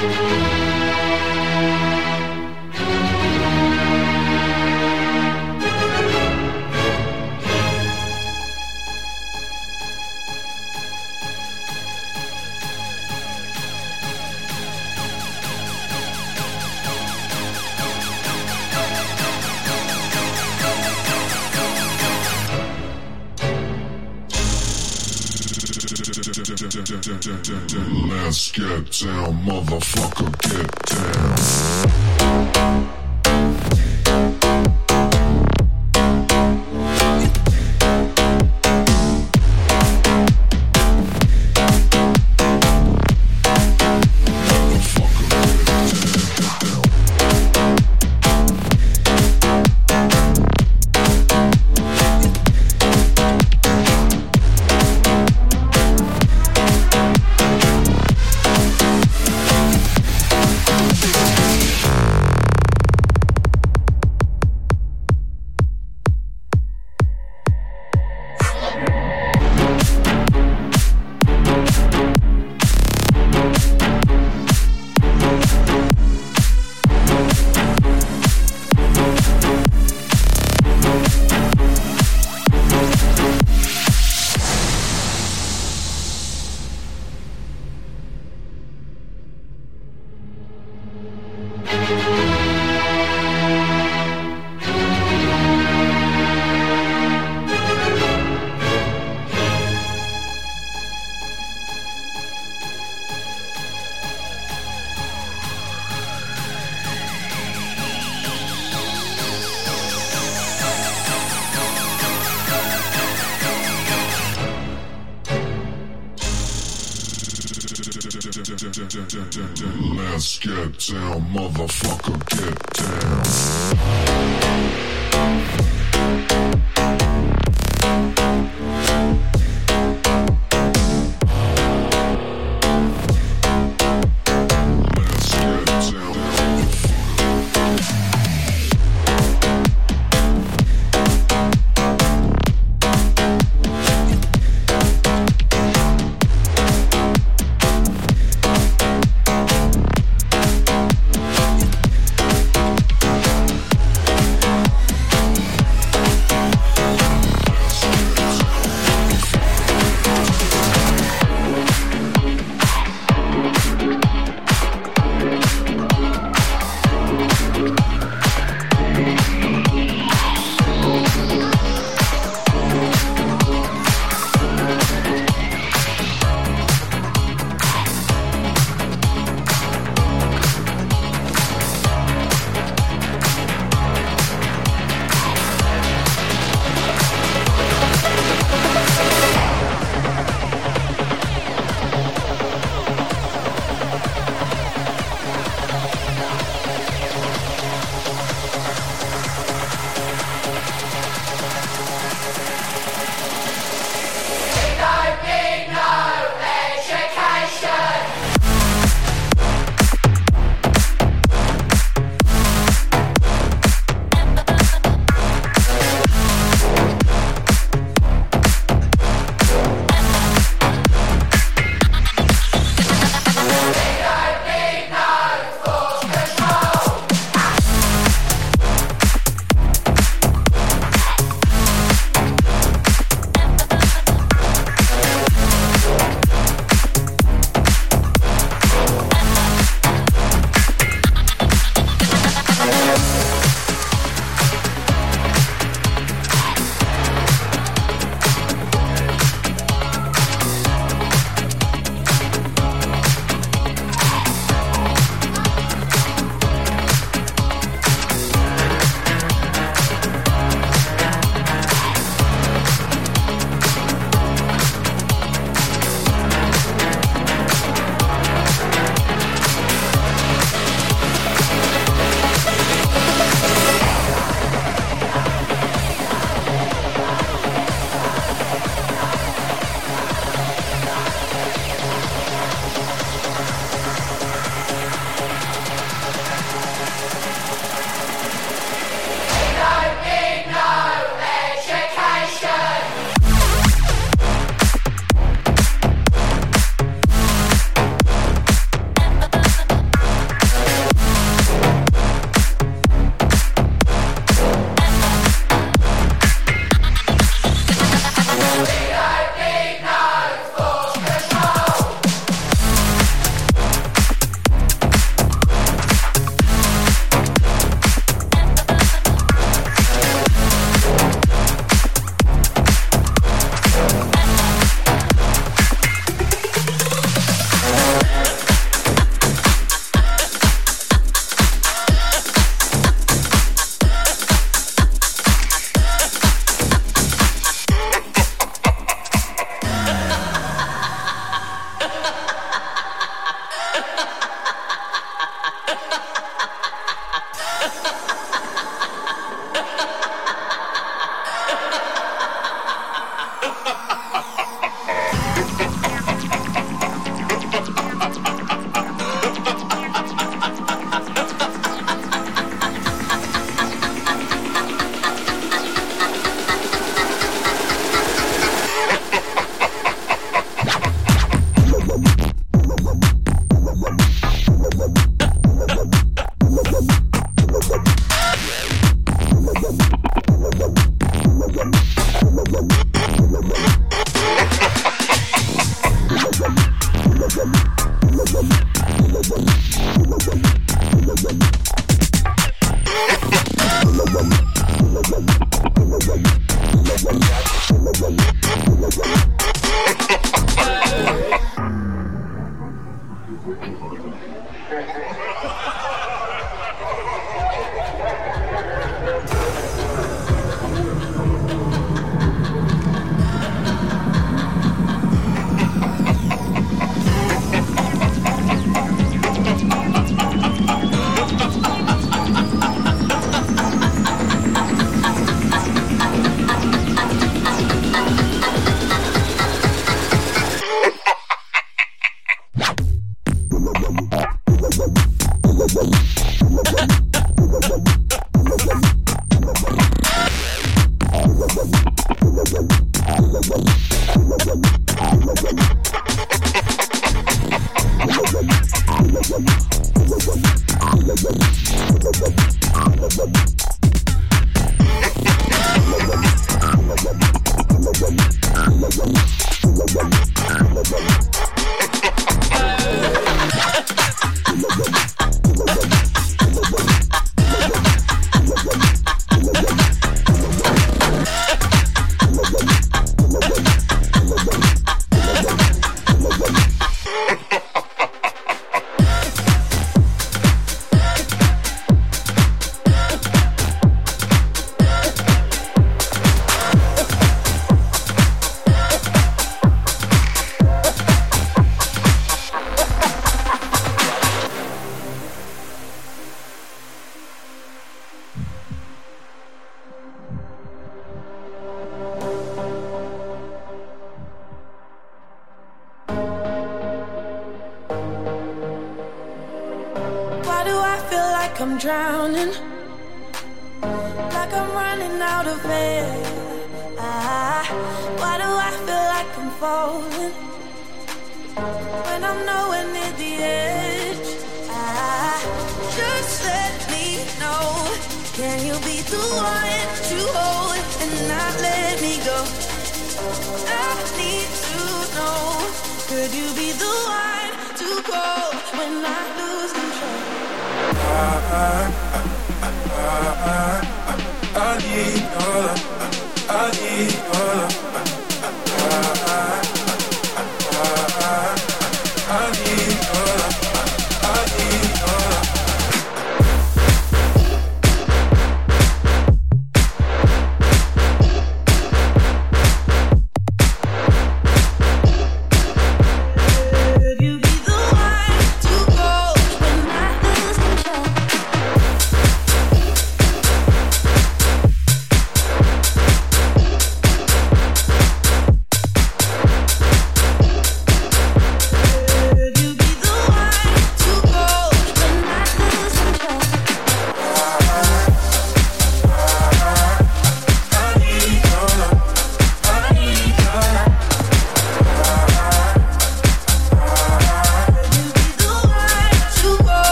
Let's get down, motherfucker, get Let's get down, motherfucker, get down.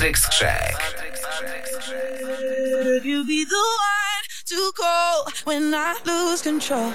Patrick Skrzek. Could you be the one to call when I lose control?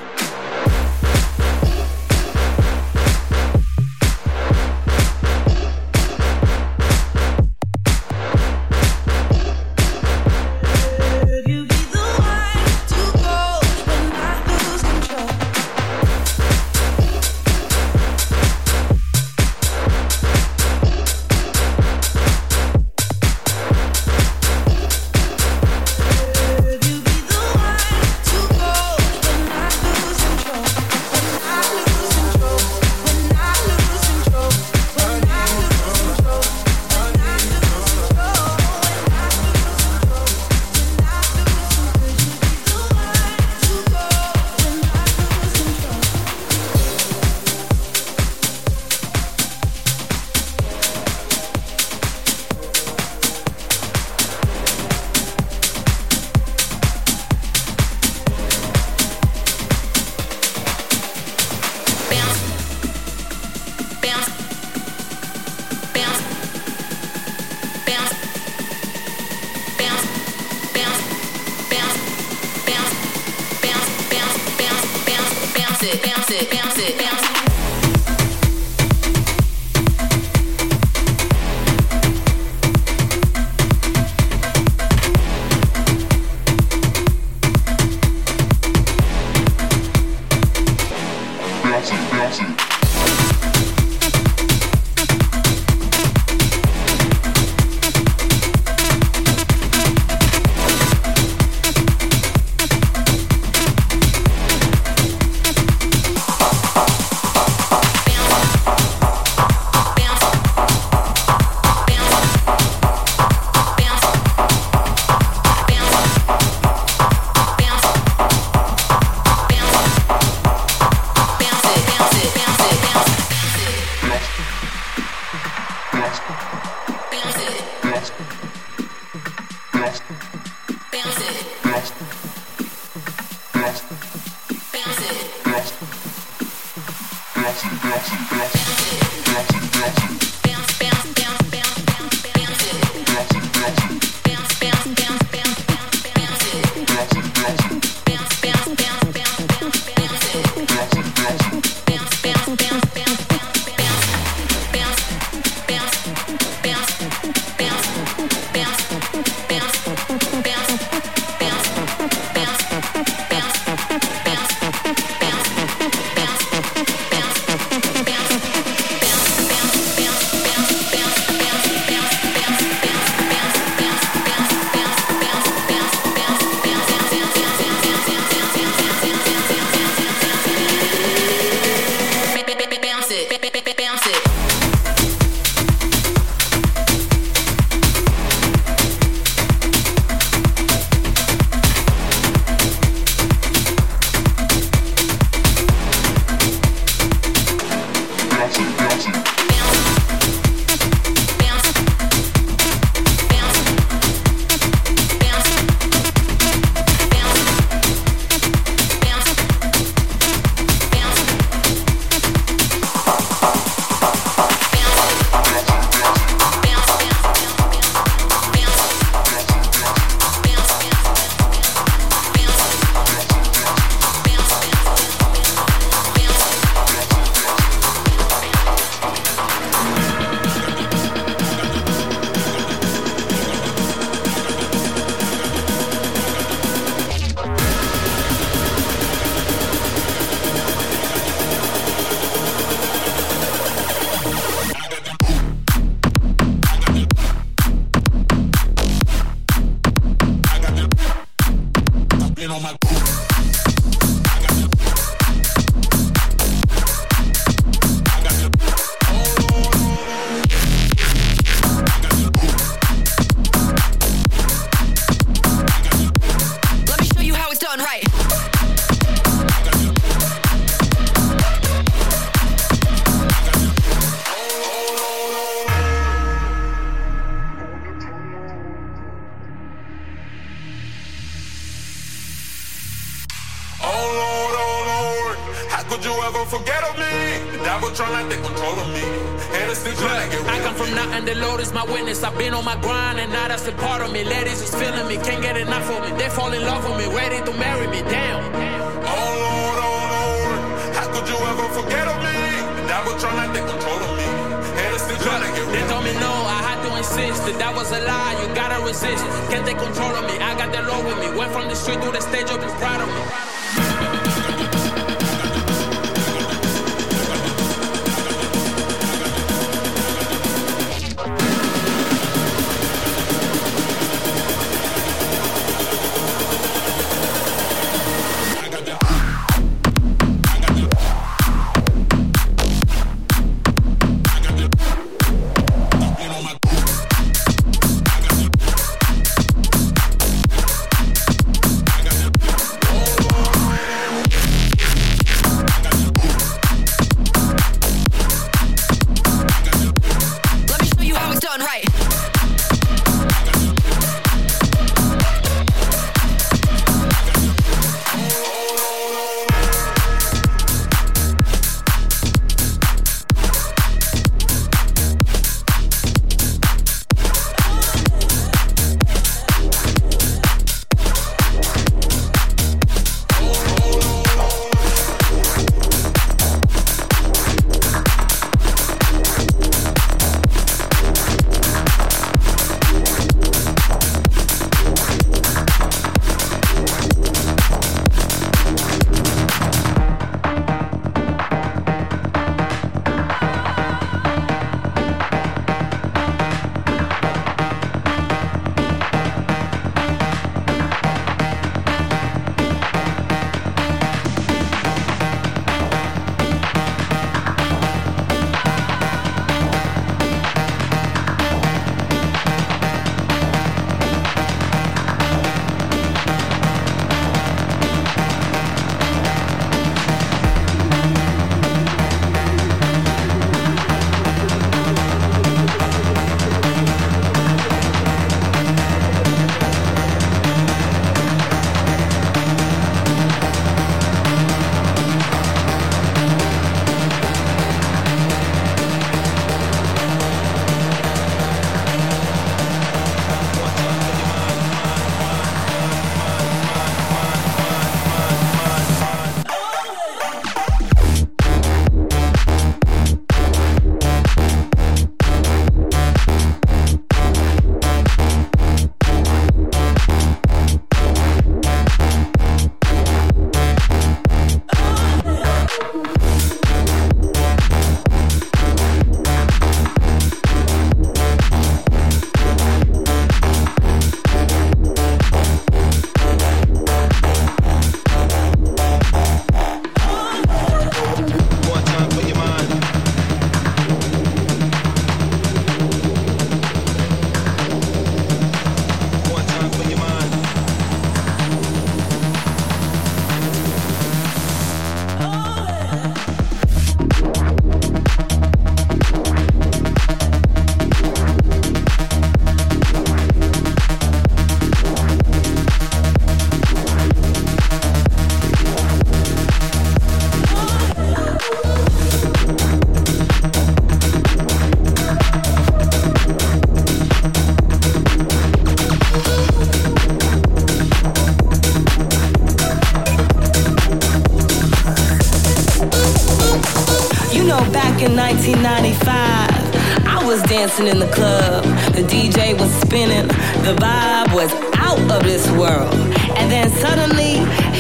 dancing in the club. The DJ was spinning. The vibe was out of this world. And then suddenly,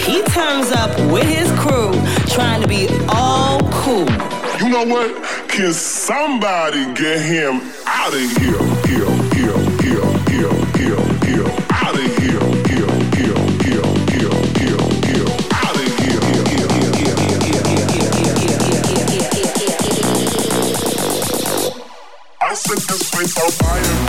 he turns up with his crew, trying to be all cool. You know what? Can somebody get him out of here? Here, here, here, here, here, here. set this place on fire.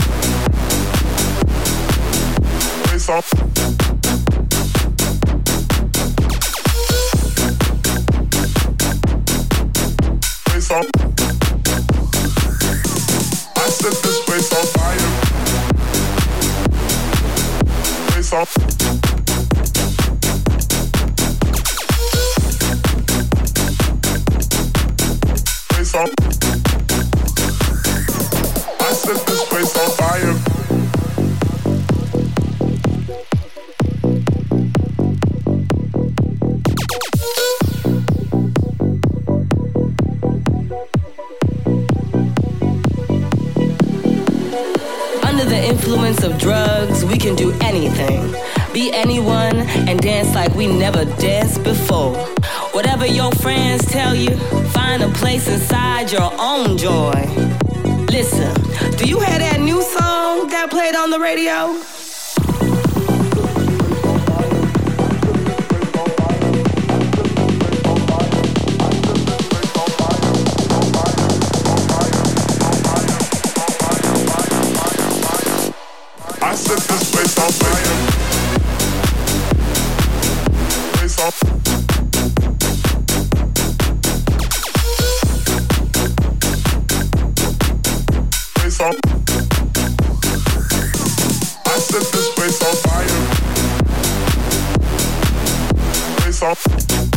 Stop.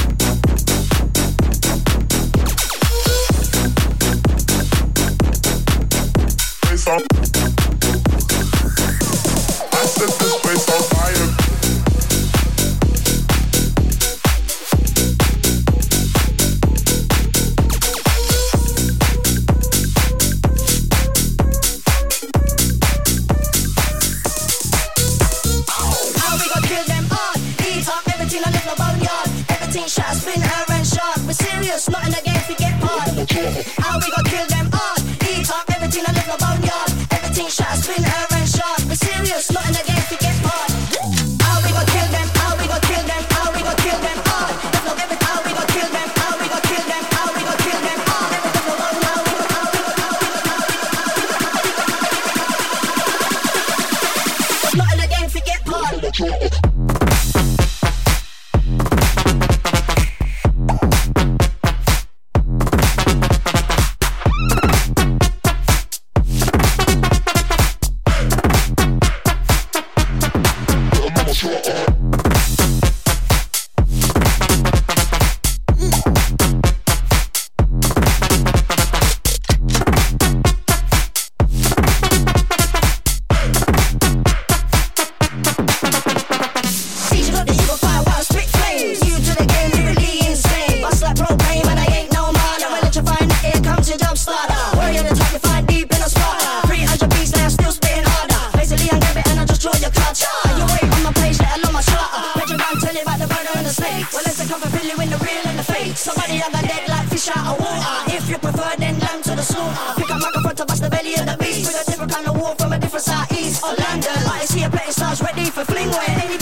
ready for Southeast or London. I see a plenty stars ready for fling when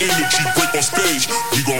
energy break on stage. We gon'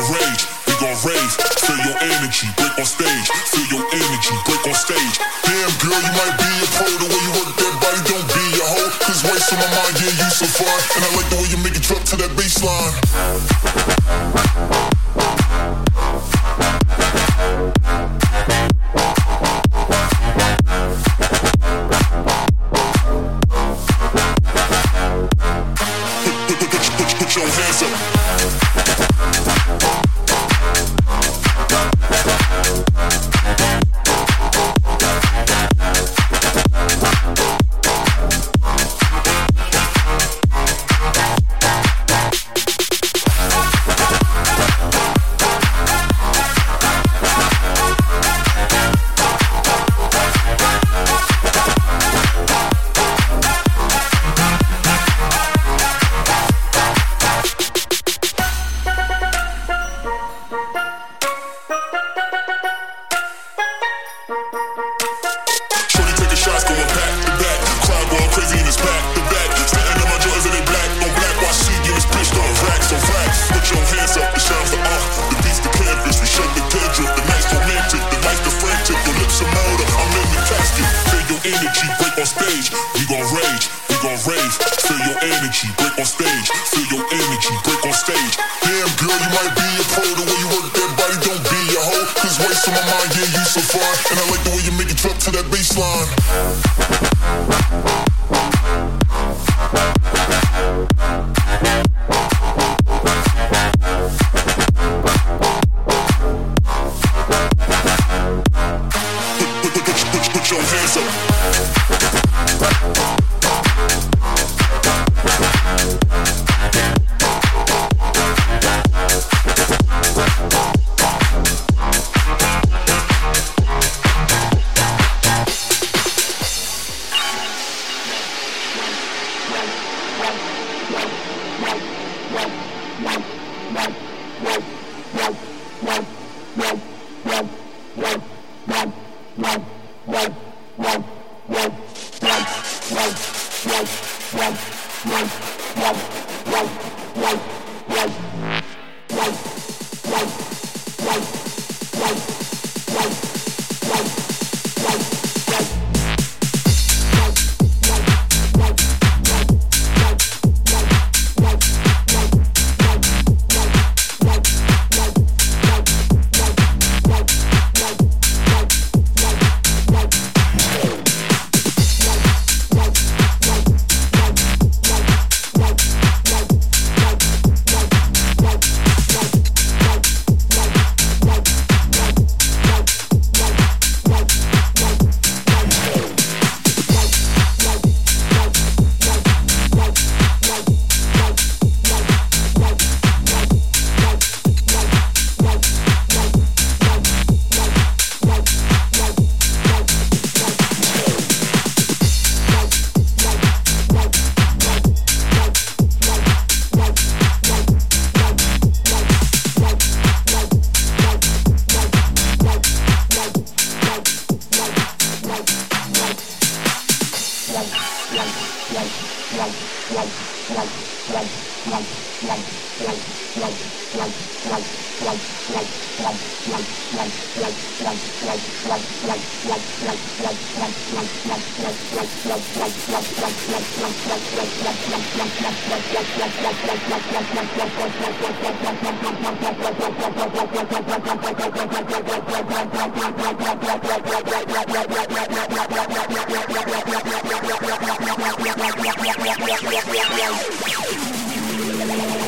your hands up. Yeah.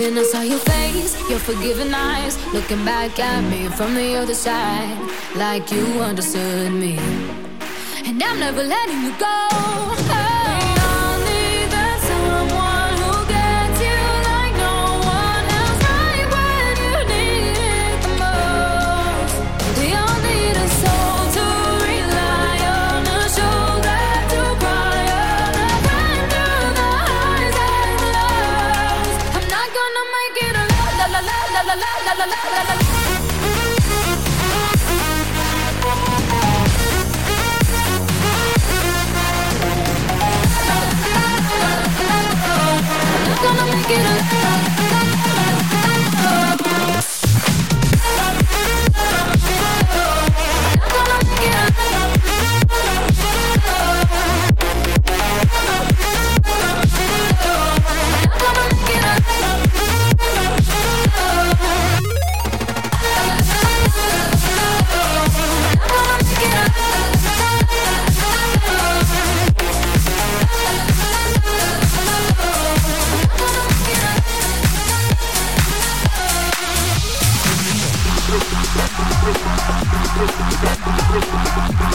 Then I saw your face, your forgiving eyes, looking back at me from the other side, like you understood me. And I'm never letting you go.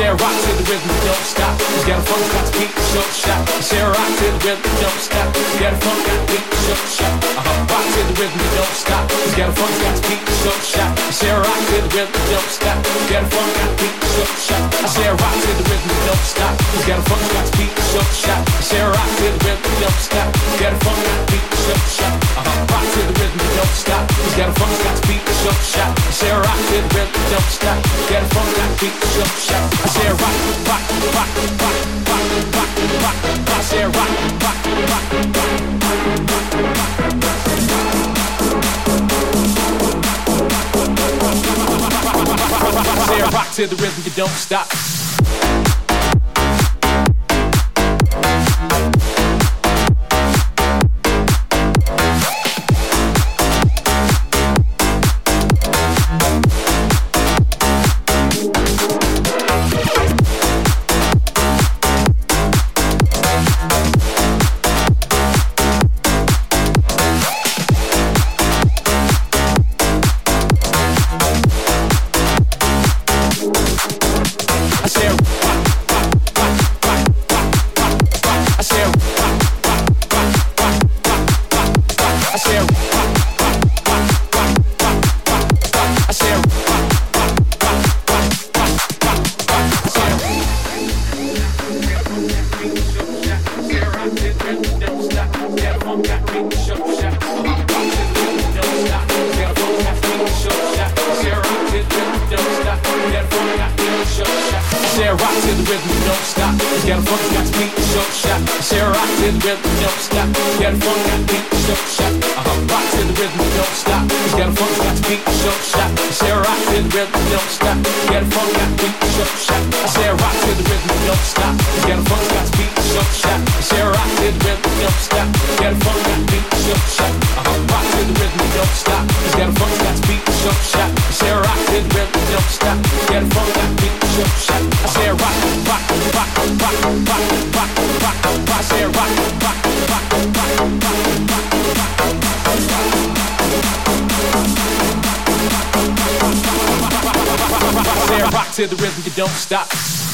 Sarah rock to the rhythm, don't stop. You got a funk, got to beat, short shot. Sarah rock to the rhythm, don't stop. You got a funk, got to beat, short shot. Uh-huh. Rock to the rhythm, don't stop. You got a funk, got to beat, short shot. Sarah rock to the rhythm, don't stop. You got a funk, got to beat, short shot. Sarah rock to the rhythm, don't stop. You got a funk, got to beat, short shot. Sarah rock to the rhythm, don't stop. You got a funk, got to beat, short shot. Uh-huh. Rock to the rhythm, don't stop. You got a funk, got to beat, short shot. Sarah rock to the rhythm, don't stop. You got a funk, got to beat, short shot. Rock, rock, rock, rock, rock, rock, rock. Rock, rock, rock, rock. Said rock to the rhythm, you don't stop. To the rhythm, don't stop. Got a funk, got beat, short shot. Uh-huh. Rock to the rhythm, don't stop. Got a funk, got beat, short shot. Sarah rock to the rhythm, don't stop. Got a funk, got beat, short shot. I said rock to the rhythm, don't stop. Got a funk, got beat, short shot. Sarah rock to the rhythm, don't stop. Got a funk, got beat, short shot. Uh-huh. Rock to the rhythm, don't stop. Got a funk, got beat, short shot. Sarah rock to the rhythm, don't stop. Got a funk, got beat, short shot. I rock, rock, rock, rock, rock, rock, rock, rock to the rhythm, you don't stop.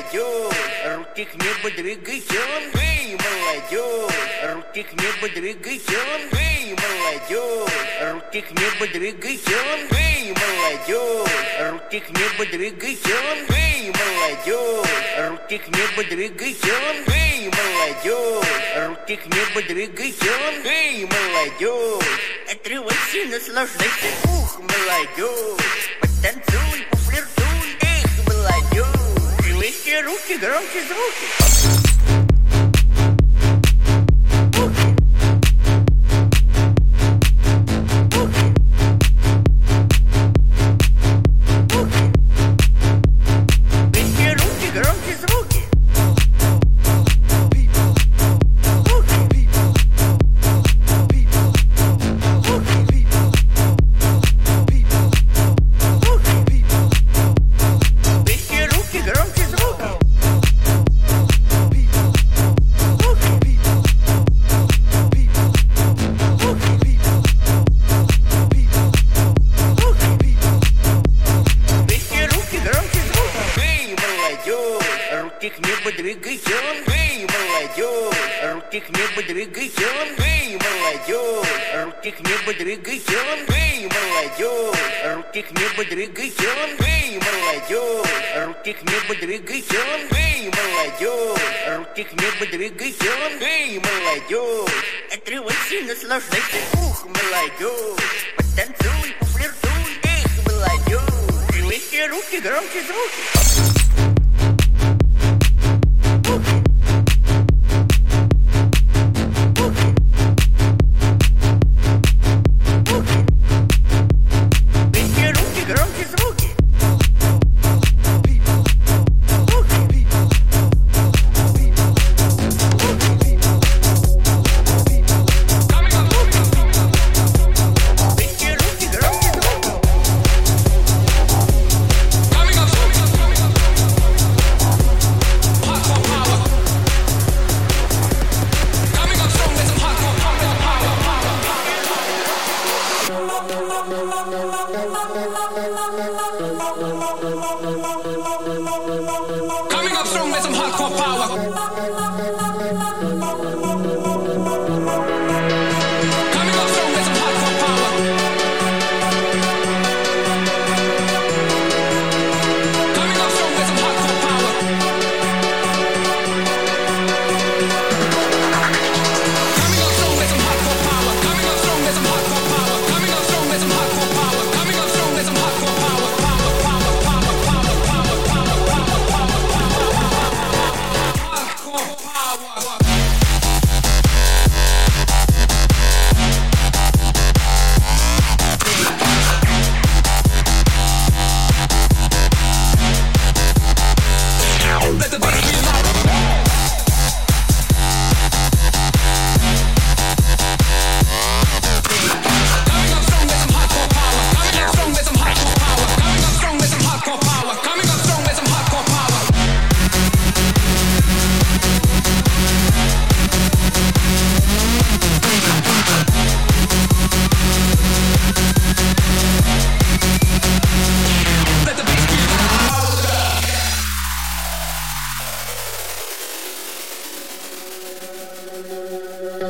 молодежь, руки к небу двигайся, эй, молодежь, руки к небу двигайся, эй, молодежь, руки к небу двигайся, эй, молодежь, руки к небу двигайся, эй, молодежь, руки к небу двигайся, эй, молодежь, руки к небу двигайся, эй, молодежь, отрывайся, наслаждайся, ух, молодежь, потанцуй, руки, руки, громче звуки.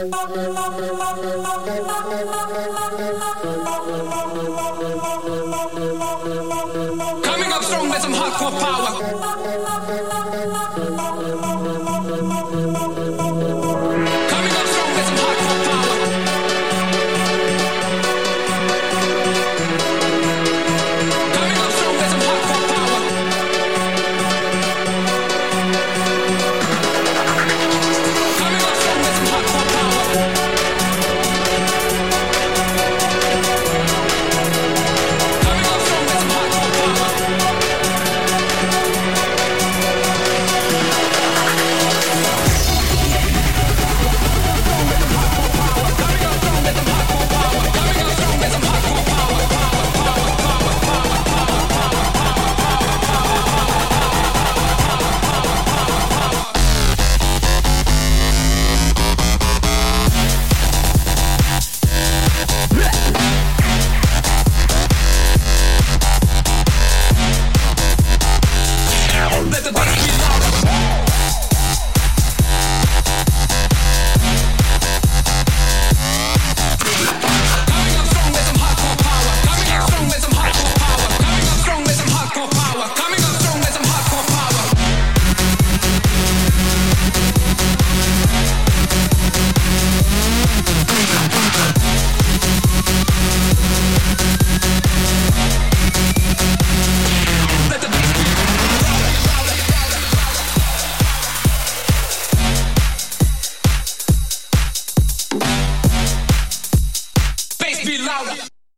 Coming up strong with some hardcore power.